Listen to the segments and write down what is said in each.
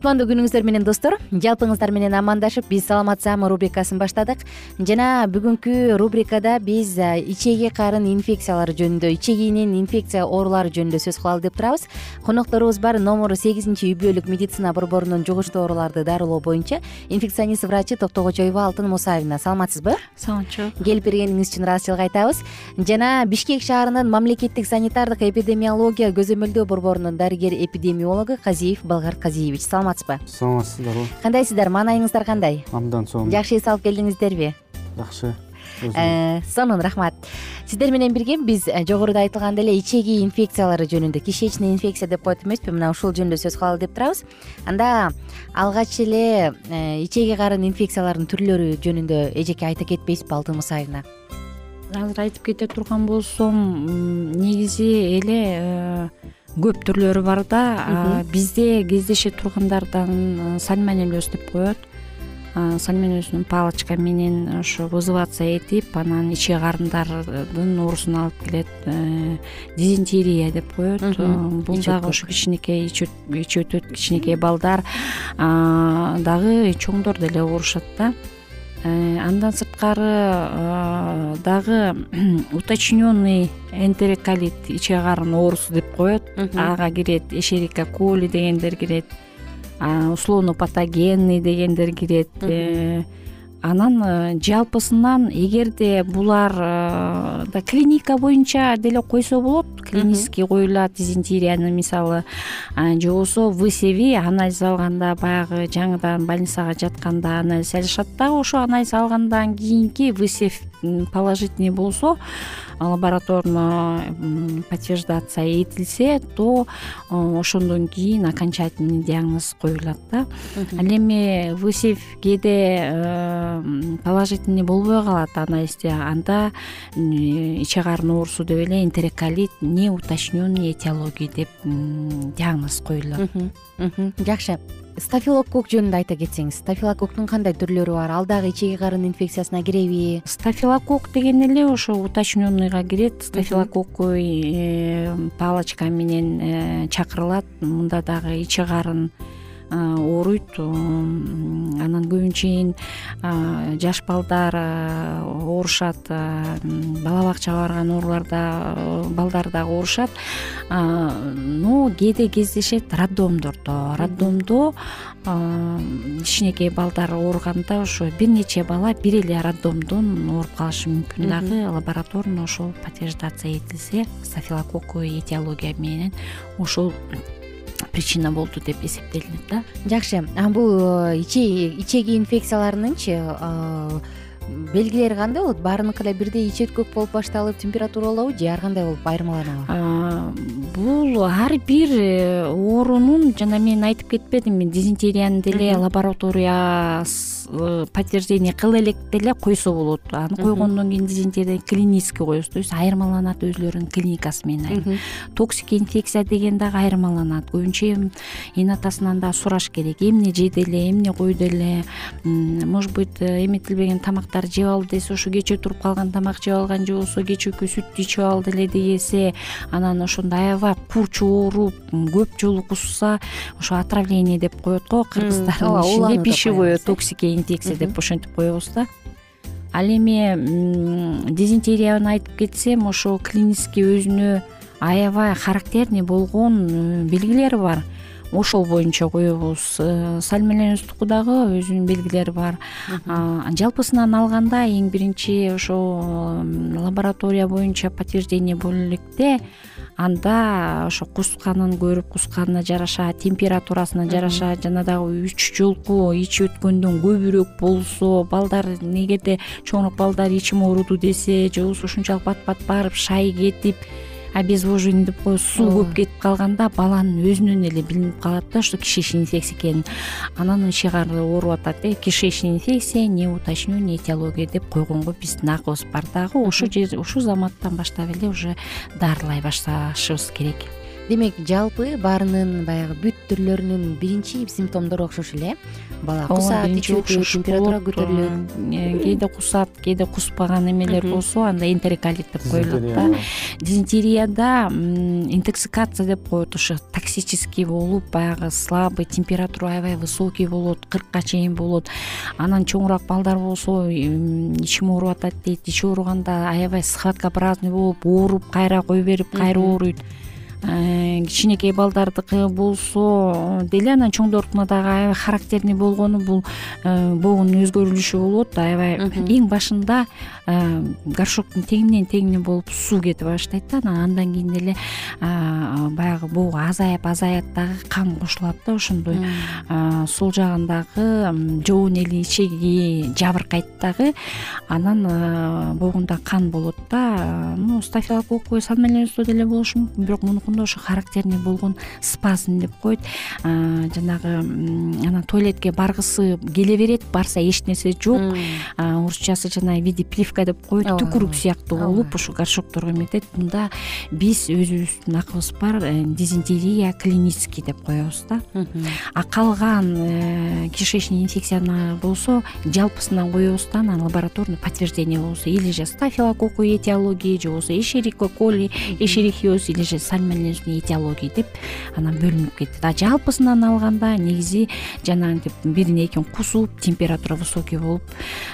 кутмандуу күнүңүздөр менен достор жалпыңыздар менен амандашып биз саламат саама рубрикасын баштадык. Жана бүгүнкү рубрикада биз ичеги карын инфекциялары жөнүндө ичегинин инфекция оорулары жөнүндө сөз кылалы деп турабыз. Конокторубуз бар номер сегизинчи үй бүлөлүк медицина борборунун жугуштуу ооруларды дарылоо боюнча инфекционист врачы токтогочоева алтын мусаевна саламатсызбы саламатчыбы келип бергениңиз үчүн ыраазычылык айтабыз жана бишкек шаарынын мамлекеттик санитардык эпидемиология көзөмөлдөө борборунун дарыгер эпидемиологу казиев балгарт казиевич саламатсызбы саламатсыздарбы? Кандайсыздар? Маанайыңыздар кандай? Абдан сонун. Жакшы эс алып келдиңиздерби жакшы. Э, сонун рахмат. Сиздер менен бирге биз э, жогоруда айтылгандай эле ичеги инфекциялары жөнүндө кишечный инфекция деп коет эмеспи мына ушул жөнүндө сөз кылалы деп турабыз. Анда алгач эле э, ичеги карын инфекцияларынын түрлөрү жөнүндө эжеке айта кетпейсизби алтын мусаевна азыр айтып кете турган болсом негизи эле көп түрлөрү бар да. Бизде кездеше тургандардан сальмонеллез деп коет. Сальмонеллездин палочка менен ошо вызываться этип анан ичек карындардын оорусун алып келет э, дизентерия деп коет. Бул дагы ошо кичинекей ичи өтөт кичинекей балдар дагы чоңдор деле оорушат да андан сырткары э, дагы уточненный энтероколит ичек карын оорусу деп коет. Ага кирет эшерика коли дегендер кирет условно патогенный дегендер кирет э, анан э, жалпысынан эгерде булар э, клиника боюнча деле койсо болот клинический коюлат дизентерияны мисалы же болбосо высеви анализ алганда баягы жаңыдан больницага жатканда анализ алышат дагы ошо анализ алгандан кийинки высев положительный болсо лабораторно подтверждаться этилсе то э, ошондон кийин окончательный диагноз коюлат да. Ал эми высев кээде положительный болбой калат. Анализде анда ичек карын оорусу деп эле энтероколит неуточненный этиологии деп диагноз коюлат. Жакшы стафилокок жөнүндө айта кетсеңиз стафилококтун кандай түрлөрү бар? Ал дагы ичеги карын инфекциясына киреби? Стафилокок деген эле ошо уточненныйга кирет. Стафилококковый э, палочка менен э, чакырылат. Мында дагы ичек карын ооруйт анан көбүнчө жаш балдар оорушат бала бакчага барган ооруларда балдар дагы оорушат но кээде кездешет роддомдордо. Роддомдо кичинекей балдар ооруганда ошо бир нече бала бир эле роддомдон ооруп калышы мүмкүн. Дагы лабораторно ошол подтверждация этилсе стафилококковый этиология менен ошол причина болду деп эсептелинет да. Жакшы. Бул ичеги инфекцияларыныңчы белгилери кандай? Болот баарыныкы эле бирдей ич өткөк болуп башталып температуралабы же ар кандай болуп айырмаланабы? Бул ар бир э, оорунун жана мен айтып кетпедимби дизентерияны деле лаборатория Э, подтверждение кыла элек деле койсо болот. Аны койгондон кийин клинический коебуз то есть айырмаланат өзүлөрүнүн клиникасы менен токсик инфекция деген дагы айырмаланат. Көбүнчө эне атасынан дагы сураш керек. Эмне жеди эле эмне койду эле может быть э, эметилбеген тамактарды жеп алды десе ошо кечээ туруп калган тамак жеп алган же болбосо кечээкү сүттү ичип алды эле десе анан ошондо аябай курч ооруп көп жолу кусса ошо отравление деп коет го кыргыздардын ичинде пищевое токсикия деп ошентип коебуз да. Ал эми дизентерияны айтып кетсем ошо клинический өзүнө аябай характерный болгон э, белгилери бар ошол боюнча коебуз. Э, сальмонеллездуку дагы өзүнүн белгилери бар. Жалпысынан алганда эң биринчи ошо лаборатория боюнча подтверждение боло анда ошо кусканын көрүп кусканына жараша температурасына жараша жана дагы үч жолку ичип өткөндөн көбүрөөк болсо балдар эгерде чоңураак балдар ичим ооруду десе же болбосо ушунчалык бат бат барып шай кетип обезвоживание деп коебуз суу көп кетип калганда баланын өзүнөн эле билинип калат да ошо кишечный инфекция экенин. Анан кары ооруп атат э кишечный инфекция неуточненный этиология деп койгонго биздин акыбыз бар дагы ошол жер ушул заматтан баштап эле уже дарылай башташыбыз керек. Демек жалпы баарынын баягы бүт түрлөрүнүн биринчи симптомдору окшош эле бала кусат ичи өтөт температура көтөрүлөт. э, кээде кусат кээде куспаган эмелер болсо анда энтерокалит деп коюлат да. Дизентерияда интоксикация деп коет ошо токсический болуп баягы слабый температура аябай высокий болот кыркка чейин болот. Анан чоңураак балдар болсо ичим ооруп атат дейт ичи ооруганда аябай схваткообразный болуп ооруп кайра кое берип кайра ооруйт. Э, кичинекей балдардыкы болсо деле анан чоңдордукуна дагы аябай характерный болгону бул э, богунун өзгөрүлүшү болот. Аябай эң башында э, горшоктун тегинен тегине болуп суу кетип баштайт да. Анан андан кийин эле баягы богу азайып азаят дагы кан кошулат да ошондой. Сол жагындагы жобон эли ичеги жабыркайт дагы анан богунда кан болот да. Ну стафилококк сальмонеллез деле болушу мүмкүн бирок ошо характерный болгон спазм деп коет. Жанагы анан туалетке баргысы келе берет барса эч нерсе жок. Орусчасы жанагы в виде плевка деп коет түкүрүк сыяктуу болуп ушул горшокторго эметет мында биз өзүбүздүн акыбыз бар э, дизентерия клинический деп коебуз да. А калган э, кишечный инфекцияны болсо жалпысынан коебуз да анан лабораторный подтверждение болсо. Или же стафилококку этиологии же болбосо эшерика коли эшерихиоз или же этиология деп анан бөлүнүп кетет а жалпысынан алганда негизи жанагынтип бирине экин кусуп температура высокий болуп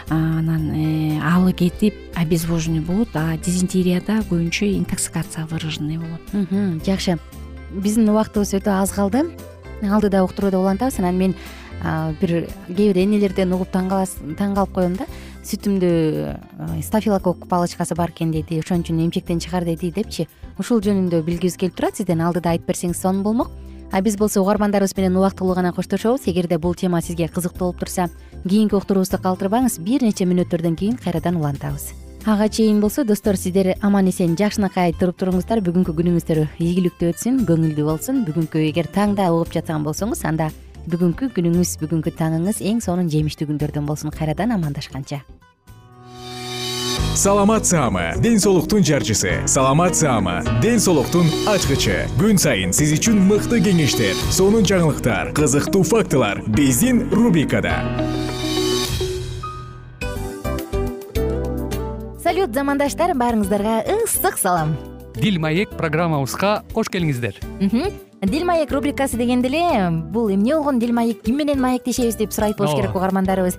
анан э, алы кетип обезвоженный болот а дизентерияда көбүнчө интоксикация выраженный болот. Жакшы. Биздин убактыбыз өтө аз калды. Алдыда уктуруууда улантабыз анан мен бир кээ бир энелерден угуп таң калып коем да сүтүмдү э, стафилококк палочкасы бар экен деди ошон үчүн эмчектен чыгар деди депчи. Ушул жөнүндө билгибиз келип турат сизден алдыда айтып берсеңиз сонун болмок. А биз болсо угармандарыбыз менен убактылуу гана коштошобуз. Эгерде бул тема сизге кызыктуу болуп турса кийинки уктуруубузду калтырбаңыз. Бир нече мүнөттөрдөн кийин кайрадан улантабыз. Ага чейин болсо достор сиздер аман эсен жакшынакай туруп туруңуздар. Бүгүнкү күнүңүздөр ийгиликтүү өтсүн көңүлдүү болсун. Бүгүнкү эгер таңда угуп жаткан болсоңуз анда бүгүнкү күнүңүз бүгүнкү таңыңыз эң сонун жемиштүү күндөрдөн болсун кайрадан амандашканча. Саламат саама ден соолуктун жарчысы. Саламат саама ден соолуктун ачкычы. Күн сайын сиз үчүн мыкты кеңештер сонун жаңылыктар кызыктуу фактылар биздин рубрикада. Салют замандаштар баарыңыздарга ысык салам. Дил маек программабызга кош келиңиздер дил маек рубрикасы дегенде эле бул эмне болгон? Дил маек ким менен маектешебиз деп сурайт болуш керек угармандарыбыз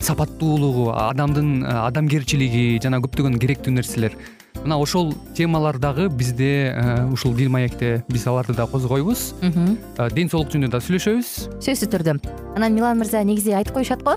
сапаттуулугу адамдын э, адамгерчилиги жана көптөгөн керектүү нерселер. Мына ошол темалар дагы бизде э, ушул дил маекте биз аларды да козгойбуз. Э, ден соолук жөнүндө да сүйлөшөбүз. Сөзсүз түрдө. Анан милан мырза негизи айтып коюшат го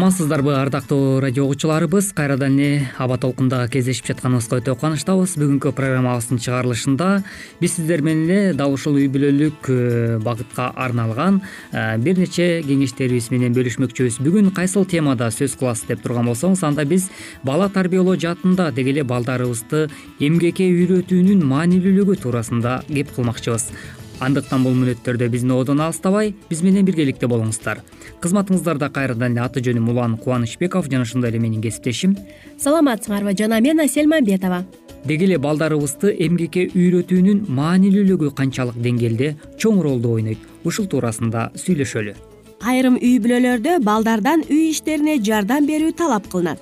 амансыздарбы ардактуу радио угуучуларыбыз кайрадан эле аба толкунда кездешип жатканыбызга өтө кубанычтабыз бүгүнкү программабыздын чыгарылышында биз сиздер менен эле дал ушул үй бүлөлүк э, багытка арналган э, бир нече кеңештерибиз менен бөлүшмөкчүбүз. Бүгүн кайсыл темада сөз кыласыз деп турган болсоңуз анда биз бала тарбиялоо жаатында деги эле балдарыбызды эмгекке үйрөтүүнүн маанилүүлүгү туурасында кеп кылмакчыбыз андыктан бул мүнөттөрдө биздин оодон алыстабай биз менен биргеликте болуңуздар. Кызматыңыздарда кайрадан эле аты жөнүм улан кубанычбеков жана ошондой эле менин кесиптешим. Саламатсыңарбы жана мен асель мамбетова деги эле балдарыбызды эмгекке үйрөтүүнүн маанилүүлүгү канчалык деңгээлде чоң ролду ойнойт. Ушул туурасында сүйлөшөлү. Айрым үй бүлөлөрдө балдардан үй иштерине жардам берүү талап кылынат.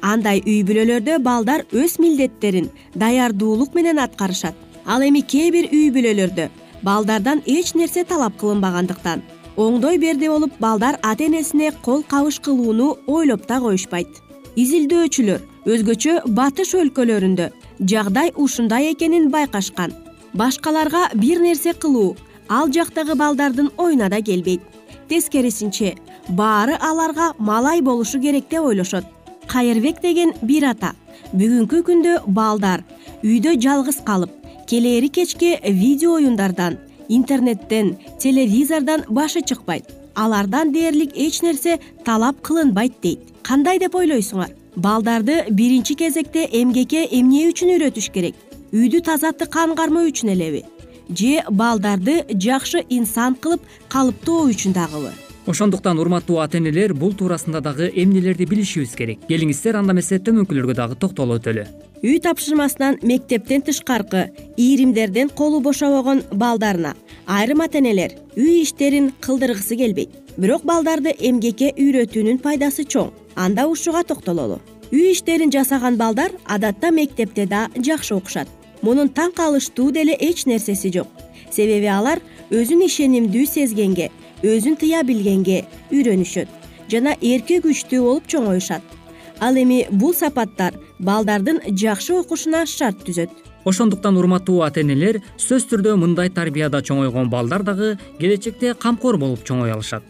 Андай үй бүлөлөрдө балдар өз милдеттерин даярдуулук менен аткарышат. Ал эми кээ бир үй бүлөлөрдө балдардан эч нерсе талап кылынбагандыктан. Оңдой берде болуп балдар ата энесине кол кабыш кылууну ойлоп да коюшпайт. Изилдөөчүлөр өзгөчө батыш өлкөлөрүндө жагдай ушундай экенин байкашкан. Башкаларга бир нерсе кылуу ал жактагы балдардын оюна да келбейт. Тескерисинче баары аларга малай болушу керек деп ойлошот. Кайырбек деген бир ата. Бүгүнкү күндө балдар үйдө жалгыз калып келээри кечке видео оюндардан интернеттен телевизордон башы чыкпайт. Алардан дээрлик эч нерсе талап кылынбайт дейт. Кандай деп ойлойсуңар? Балдарды биринчи кезекте эмгекке эмне үчүн үйрөтүш керек? Үйдү таза тыкан үчүн элеби? Же балдарды жакшы инсан кылып калыптоо үчүн дагыбы? Ошондуктан урматтуу ата энелер бул туурасында дагы эмнелерди билишибиз керек. Келиңиздер анда эмесе төмөнкүлөргө дагы токтоло өтөлү үй тапшырмасынан мектептен тышкаркы ийримдерден колу бошобогон балдарына. Айрым ата энелер үй иштерин кылдыргысы келбейт. Бирок балдарды эмгекке үйрөтүүнүн пайдасы чоң. Анда ушуга токтололу. Үй иштерин жасаган балдар адатта мектепте да жакшы окушат. Мунун таң калыштуу деле эч нерсеси жок. Себеби алар өзүн ишенимдүү сезгенге өзүн тыя билгенге үйрөнүшөт. Жана эрке күчтүү болуп чоңоюшат ал эми бул сапаттар балдардын жакшы окушуна шарт түзөт. Ошондуктан урматтуу ата энелер сөзсүз түрдө мындай тарбияда чоңойгон балдар дагы келечекте камкор болуп чоңой алышат.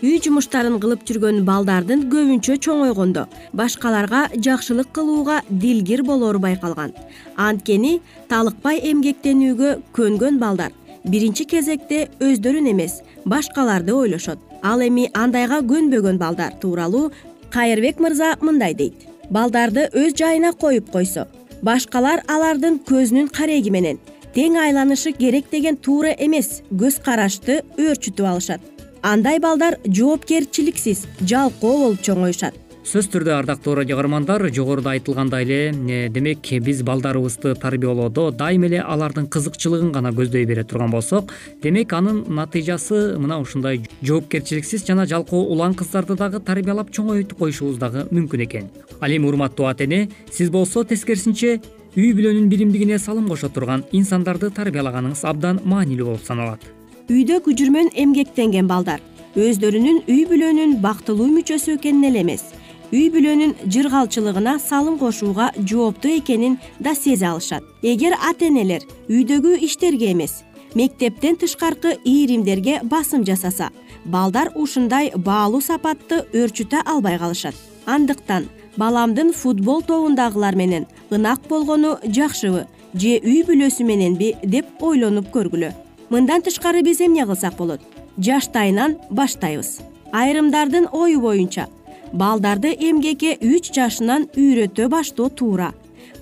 Үй жумуштарын кылып жүргөн балдардын көбүнчө чоңойгондо башкаларга жакшылык кылууга дилгир болору байкалган. Анткени талыкпай эмгектенүүгө көнгөн балдар биринчи кезекте өздөрүн эмес башкаларды ойлошот. Ал эми андайга көнбөгөн балдар тууралуу кайырбек мырза мындай дейт. Балдарды өз жайына коюп койсо башкалар алардын көзүнүн кареги менен тең айланышы керек деген туура эмес көз карашты өөрчүтүп алышат. Андай балдар жоопкерчиликсиз жалкоо болуп чоңоюшат сөзсүз түрдө ардактуу радио каармандар жогоруда айтылгандай эле демек биз балдарыбызды тарбиялоодо дайыма эле алардын кызыкчылыгын гана көздөй бере турган болсок демек анын натыйжасы мына ушундай жоопкерчиликсиз жана жалкоо улан кыздарды дагы тарбиялап чоңойтуп коюшубуз дагы мүмкүн экен. Ал эми урматтуу ата эне сиз болсо тескерисинче үй бүлөнүн биримдигине салым кошо турган инсандарды тарбиялаганыңыз абдан маанилүү болуп саналат. Үйдө күжүрмөн эмгектенген балдар өздөрүнүн үй бүлөнүн бактылуу мүчөсү экенин эле эмес үй бүлөнүн жыргалчылыгына салым кошууга жооптуу экенин да сезе алышат. Эгер ата энелер үйдөгү иштерге эмес мектептен тышкаркы ийримдерге басым жасаса балдар ушундай баалуу сапатты өөрчүтө албай калышат. Андыктан баламдын футбол тобундагылар менен ынак болгону жакшыбы же үй бүлөсү мененби деп ойлонуп көргүлө. Мындан тышкары биз эмне кылсак болот? Жаштайынан баштайбыз. Айрымдардын ою боюнча балдарды эмгекке үч жашынан үйрөтө баштоо туура.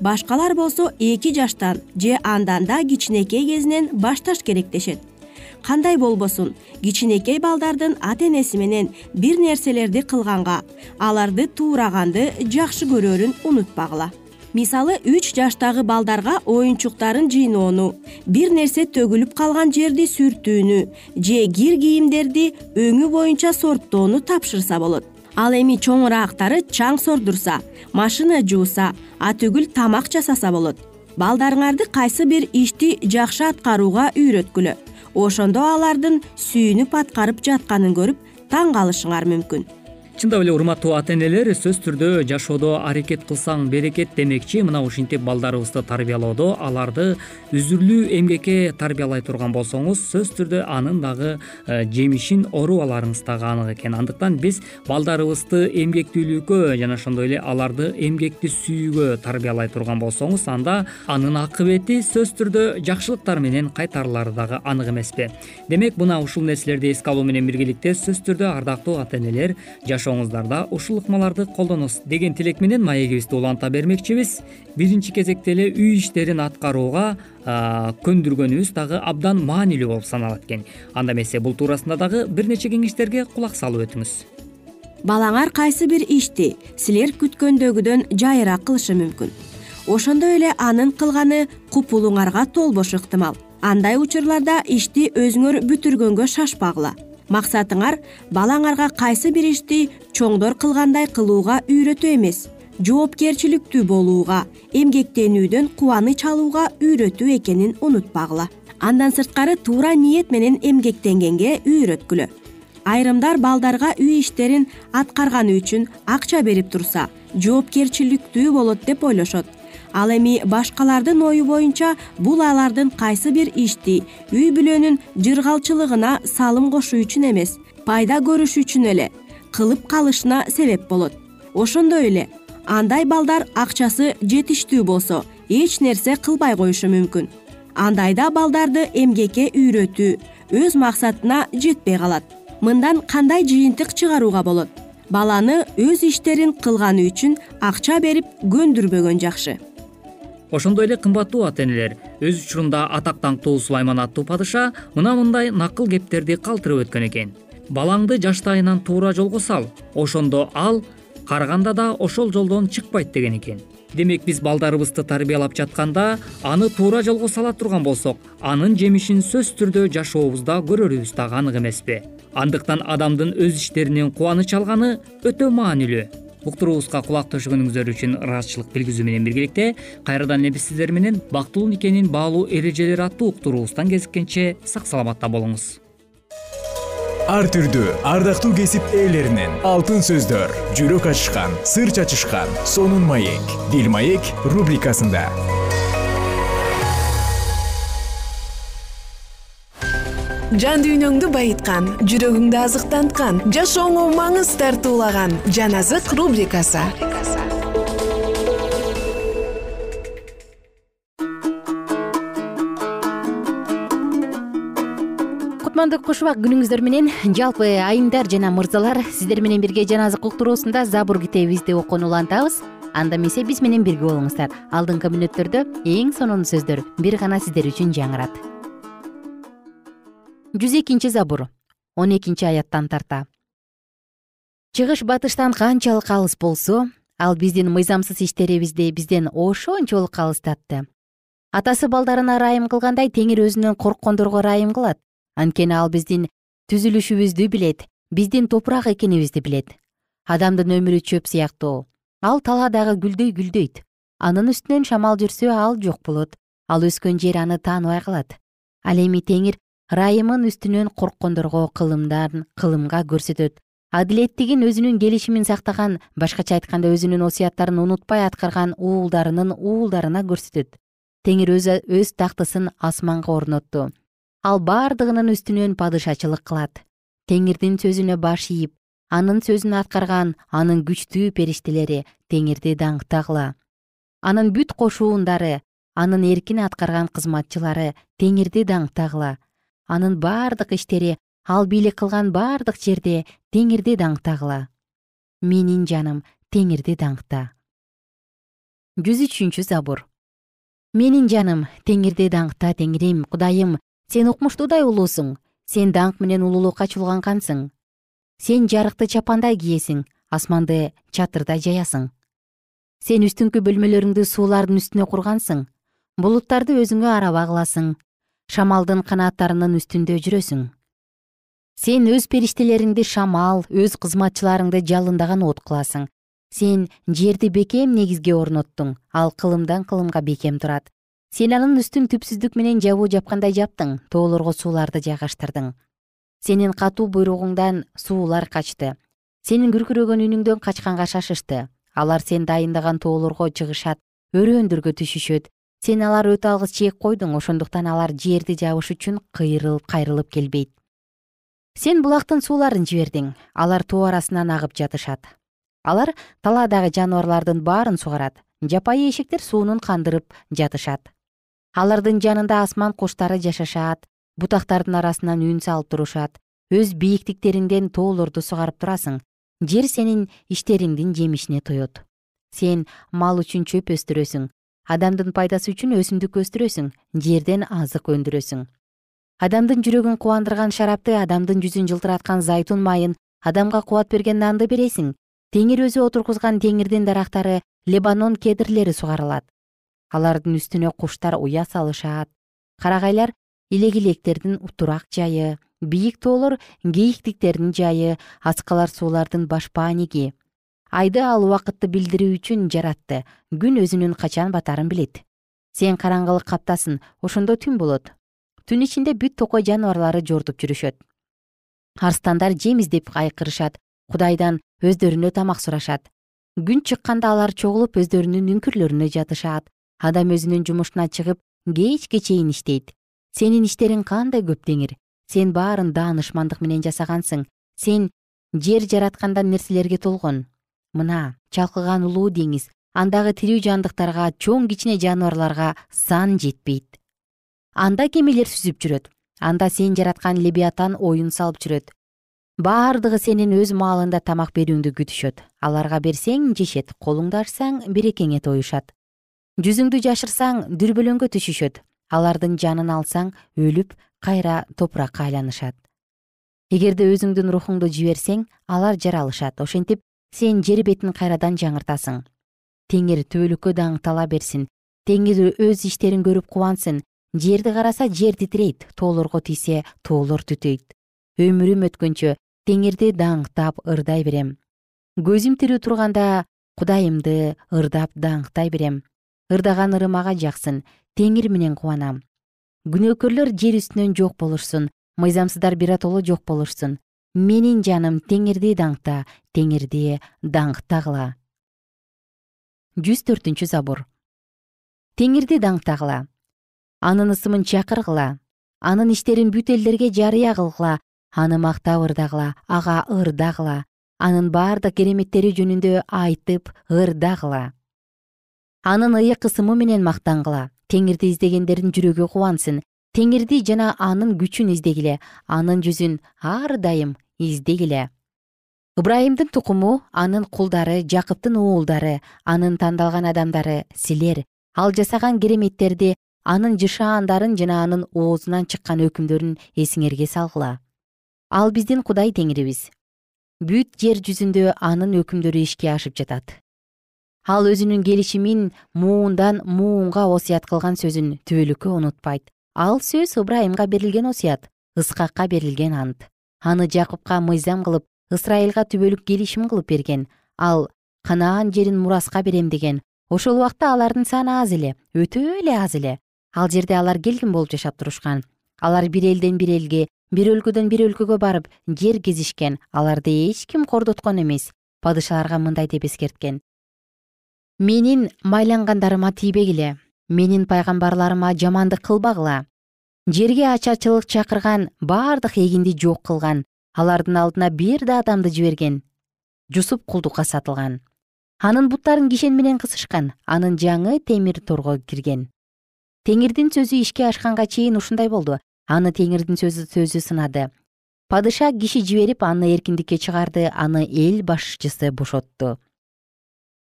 Башкалар болсо эки жаштан же андан да кичинекей кезинен башташ керек дешет. Кандай болбосун? Кичинекей балдардын ата энеси менен бир нерселерди кылганга аларды туураганды жакшы көрөрүн унутпагыла. Мисалы үч жаштагы балдарга оюнчуктарын жыйноону бир нерсе төгүлүп калган жерди сүртүүнү же кир кийимдерди өңү боюнча сорттоону тапшырса болот ал эми чоңураактары чаң сордурса машина жууса атүгүл тамак жасаса болот. Балдарыңарды кайсы бир ишти жакшы аткарууга үйрөткүлө. Ошондо алардын сүйүнүп аткарып жатканын көрүп таң калышыңар мүмкүн чындап эле урматтуу ата энелер сөзсүз түрдө жашоодо аракет кылсаң берекет демекчи. Мына ушинтип балдарыбызды тарбиялоодо аларды үзүрлүү эмгекке тарбиялай турган болсоңуз сөзсүз түрдө анын дагы э, жемишин орууп аларыңыз дагы анык экен. Андыктан биз балдарыбызды эмгектүүлүккө жана ошондой эле аларды эмгекти сүйүүгө тарбиялай турган болсоңуз анда анын акыбети сөзсүз түрдө жакшылыктар менен кайтарылары дагы анык эмеспи. Демек мына ушул нерселерди эске алуу менен биргеликте сөзсүз түрдө ардактуу ата энелер ушул ыкмаларды колдоносуз деген тилек менен маегибизди уланта бермекчибиз. Биринчи кезекте эле үй иштерин аткарууга көндүргөнүбүз дагы абдан маанилүү болуп саналат экен. Анда эмесе бул туурасында дагы бир нече кеңештерге кулак салып өтүңүз. Балаңар кайсы бир ишти силер күткөндөгүдөн жайыраак кылышы мүмкүн. Ошондой эле анын кылганы купулуңарга толбошу ыктымал андай учурларда ишти өзүңөр бүтүргөнгө шашпагыла максатыңар балаңарга кайсы бир ишти чоңдор кылгандай кылууга үйрөтүү эмес жоопкерчиликтүү болууга эмгектенүүдөн кубаныч алууга үйрөтүү экенин унутпагыла. Андан сырткары туура ниет менен эмгектенгенге үйрөткүлө. Айрымдар балдарга үй иштерин аткарганы үчүн акча берип турса жоопкерчиликтүү болот деп ойлошот ал эми башкалардын ою боюнча бул алардын кайсы бир ишти үй бүлөнүн жыргалчылыгына салым кошуу үчүн эмес пайда көрүш үчүн эле кылып калышына себеп болот. Ошондой эле андай балдар акчасы жетиштүү болсо эч нерсе кылбай коюшу мүмкүн. Андайда балдарды эмгекке үйрөтүү өз максатына жетпей калат. Мындан кандай жыйынтык чыгарууга болот? Баланы өз иштерин кылганы үчүн акча берип көндүрбөгөн жакшы ошондой эле кымбаттуу ата энелер өз учурунда атак даңктуу сулайман аттуу падыша мына мындай накыл кептерди калтырып өткөн экен. Балаңды жаштайынан туура жолго сал ошондо ал карыганда да ошол жолдон чыкпайт деген экен. Демек биз балдарыбызды тарбиялап жатканда аны туура жолго сала турган болсок анын жемишин сөзсүз түрдө жашообузда көрөрүбүз дагы анык эмеспи. Андыктан адамдын өз иштеринен кубаныч алганы өтө маанилүү уктуруубузга кулак төшөгөнүңүздөр үчүн ыраазычылык билгизүү менен биргеликте кайрадан эле биз сиздер менен бактылуу никенин баалуу эрежелери аттуу уктуруубуздан кезиккенче сак саламатта болуңуз. Ар түрдүү ардактуу кесип ээлеринен алтын сөздөр жүрөк ачышкан сыр чачышкан сонун маек бил маек рубрикасында жан дүйнөңдү байыткан жүрөгүңдү азыктанткан жашооңо маңыз тартуулаган жан азык рубрикасы. Кутмандуу куш убак күнүңүздөр менен жалпы айымдар жана мырзалар сиздер менен бирге жан азык уктуруусунда забур китебибизди окууну улантабыз. Анда эмесе биз менен бирге болуңуздар. Алдыңкы мүнөттөрдө эң сонун сөздөр бир гана сиздер үчүн жаңырат жүз экинчи забур он экинчи аяттан тарта. Чыгыш батыштан канчалык алыс болсо ал биздин мыйзамсыз иштерибизди бизден ошончолук алыстатты атасы балдарына ырайым кылгандай теңир өзүнөн корккондорго ырайым кылат. Анткени ал биздин түзүлүшүбүздү билет биздин топурак экенибизди билет. Адамдын өмүрү чөп сыяктуу. Ал талаадагы гүлдөй гүлдөйт. Анын үстүнөн шамал жүрсө ал жок болот. Ал өскөн жер аны тааныбай калат. Ал эми теңир ырайымын үстүнөн корккондорго кылымдан кылымга көрсөтөт. Адилеттигин өзүнүн келишимин сактаган башкача айтканда өзүнүн осуяттарын унутпай аткарган уулдарынын уулдарына көрсөтөт. Теңир өз тактысын асманга орнотту ал бардыгынын үстүнөн падышачылык кылат. Теңирдин сөзүнө баш ийип анын сөзүн аткарган анын күчтүү периштелери теңирди даңктагыла. Анын бүт кошуундары анын эркин аткарган кызматчылары теңирди даңктагыла анын бардык иштери ал бийлик кылган бардык жерде теңирди даңктагыла. Менин жаным теңирди даңкта. Жүз үчүнчү забур. Менин жаным теңирди даңкта теңирим кудайым сен укмуштуудай улуусуң сен даңк менен улуулукка чулганкансың. Сен жарыкты чапандай киесиң асманды чатырдай жаясың. Сен үстүңкү бөлмөлөрүңдү суулардын үстүнө кургансың булуттарды өзүңө араба кыласың шамалдын канаттарынын үстүндө жүрөсүң. Сен өз периштелериңди шамал өз кызматчыларыңды жалындаган от кыласың. Сен жерди бекем негизге орноттуң ал кылымдан кылымга бекем турат. Сен анын үстүн түпсүздүк менен жабуу жапкандай жаптың тоолорго сууларды жайгаштырдың сенин катуу буйругуңдан суулар качты. Сенин күркүрөгөн үнүңдөн качканга шашышты. Алар сен дайындаган тоолорго чыгышат өрөөндөргө түшүшөт сен алар өтө алгыс чээк койдуң ошондуктан алар жерди жабыш үчүн кыйрылып кайрылып келбейт. Сен булактын сууларын жибердиң алар тоо арасынан агып жатышат. Алар талаадагы жаныбарлардын баарын сугарат жапайы эшектер суунун кандырып жатышат. Алардын жанында асман куштары жашашат бутактардын арасынан үн салып турушат. Өз бийиктиктериңден тоолорду сугарып турасың жер сенин иштериңдин жемишине тоет. Сен мал үчүн чөп өстүрөсүң адамдын пайдасы үчүн өсүмдүк өстүрөсүң жерден азык өндүрөсүң. Адамдын жүрөгүн кубандырган шарапты адамдын жүзүн жылтыраткан зайтун майын адамга кубат берген нанды бересиң. Теңир өзү отургузган теңирдин дарактары лебанон кедрлери сугарылат. Алардын үстүнө куштар уя салышат. Карагайлар илегилектердин турак жайы бийик тоолор кейиктиктердин жайы аскалар суулардын башпааниги айды ал убакытты билдирүү үчүн жаратты. Күн өзүнүн качан батарын билет. Сен караңгылык каптасын ошондо түн болот. Түн ичинде бүт токой жаныбарлары жортуп жүрүшөт. Арстандар жем издеп кайкырышат кудайдан өздөрүнө тамак сурашат. Күн чыкканда алар чогулуп өздөрүнүн үңкүрлөрүнө жатышат. Адам өзүнүн жумушуна чыгып кечке чейин иштейт. Сенин иштериң кандай көп теңир? Сен баарын даанышмандык менен жасагансың. Сен жер жараткандан нерселерге толгон мына чалкыган улуу деңиз андагы тирүү жандыктарга чоң кичине жаныбарларга сан жетпейт. Анда кемелер сүзүп жүрөт анда сен жараткан лебиатан оюн салып жүрөт. Баардыгы сенин өз маалында тамак берүүңдү күтүшөт. Аларга берсең жешет колуңду ачсаң берекеңе тоюшат. Жүзүңдү жашырсаң дүрбөлөңгө түшүшөт. Алардын жанын алсаң өлүп кайра топуракка айланышат. Эгерде өзүңдүн рухуңду жиберсең алар жаралышат ошентип сен жер бетин кайрадан жаңыртасың. Теңир түбөлүккө даңктала берсин. Теңир өз иштерин көрүп кубансын. Жерди караса жер титирейт тоолорго тийсе тоолор түтөйт. Өмүрүм өткөнчө теңирди даңктап ырдай берем. Көзүм тирүү турганда кудайымды ырдап даңктай берем. Ырдаган ырым ага жаксын теңир менен кубанам. Күнөөкөрлөр жер үстүнөн жок болушсун мыйзамсыздар биротоло жок болушсун менин жаным теңирди даңкта теңирди даңктагыла. Жүз төртүнчү забур теңирди даңктагыла. Анын ысымын чакыргыла. Анын иштерин бүт элдерге жарыя кылгыла. Аны мактап ырдагыла ага ырдагыла. Анын баардык кереметтери жөнүндө айтып ырдагыла. Анын ыйык ысымы менен мактангыла. Теңирди издегендердин жүрөгү кубансын. Теңирди жана анын күчүн издегиле. Анын жүзүн ар дайым издегиле ыбрайымдын тукуму анын кулдары жакыптын уулдары анын тандалган адамдары силер ал жасаган кереметтерди анын жышаандарын жана анын оозунан чыккан өкүмдөрүн эсиңерге салгыла. Ал биздин кудай теңирибиз. Бүт жер жүзүндө анын өкүмдөрү ишке ашып жатат. Ал өзүнүн келишимин муундан муунга осуят кылган сөзүн түбөлүккө унутпайт ал сөз ыбрайымга берилген осуят ыскакка берилген ант аны жакупка мыйзам кылып ысрайылга түбөлүк келишим кылып берген. Ал канаан жерин мураска берем деген. Ошол убакта алардын саны аз эле өтө эле аз эле. Ал жерде алар келгин болуп жашап турушкан. Алар бир элден бир элге бир өлкөдөн бир өлкөгө барып жер кезишкен. Аларды эч ким кордоткон эмес. Падышаларга мындай деп эскерткен. Менин майлангандарыма тийбегиле менин пайгамбарларыма жамандык кылбагыла жерге ачарчылык чакырган баардык эгинди жок кылган. Алардын алдына бир да адамды жиберген. Жусуп кулдукка сатылган. Анын буттарын кишен менен кысышкан. Анын жаңы темир торго кирген. Теңирдин сөзү ишке ашканга чейин ушундай болду. Аны теңирдин сөзү сөзү сынады. Падыша киши жиберип аны эркиндикке чыгарды аны эл башчысы бошотту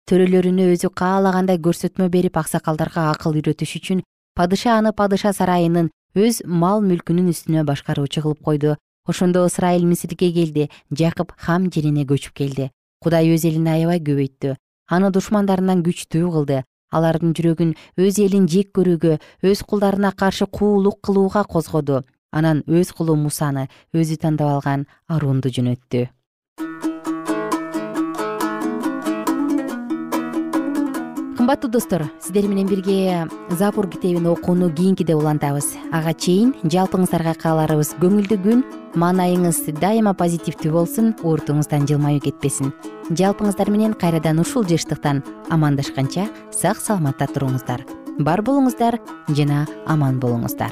төрөлөрүнө өзү каалагандай көрсөтмө берип аксакалдарга акыл үйрөтүш үчүн падыша аны падыша сарайынын өз мал мүлкүнүн үстүнө башкаруучу кылып койду. Ошондо ысрайыл мисирге келди жакып хам жерине көчүп келди. Кудай өз элин аябай көбөйттү. Аны душмандарынан күчтүү кылды. Алардын жүрөгүн өз элин жек көрүүгө өз кулдарына каршы куулук кылууга козгоду. Анан өз кулу мусаны өзү тандап алган арунду жөнөттү кымбаттуу достор сиздер менен бирге запур китебин окууну кийинкиде улантабыз. Ага чейин жалпыңыздарга кааларыбыз. Көңүлдүү күн маанайыңыз дайыма позитивдүү болсун уртуңуздан жылмаюу кетпесин. Жалпыңыздар менен кайрадан ушул жыштыктан амандашканча сак саламатта туруңуздар. Бар болуңуздар жана аман болуңуздар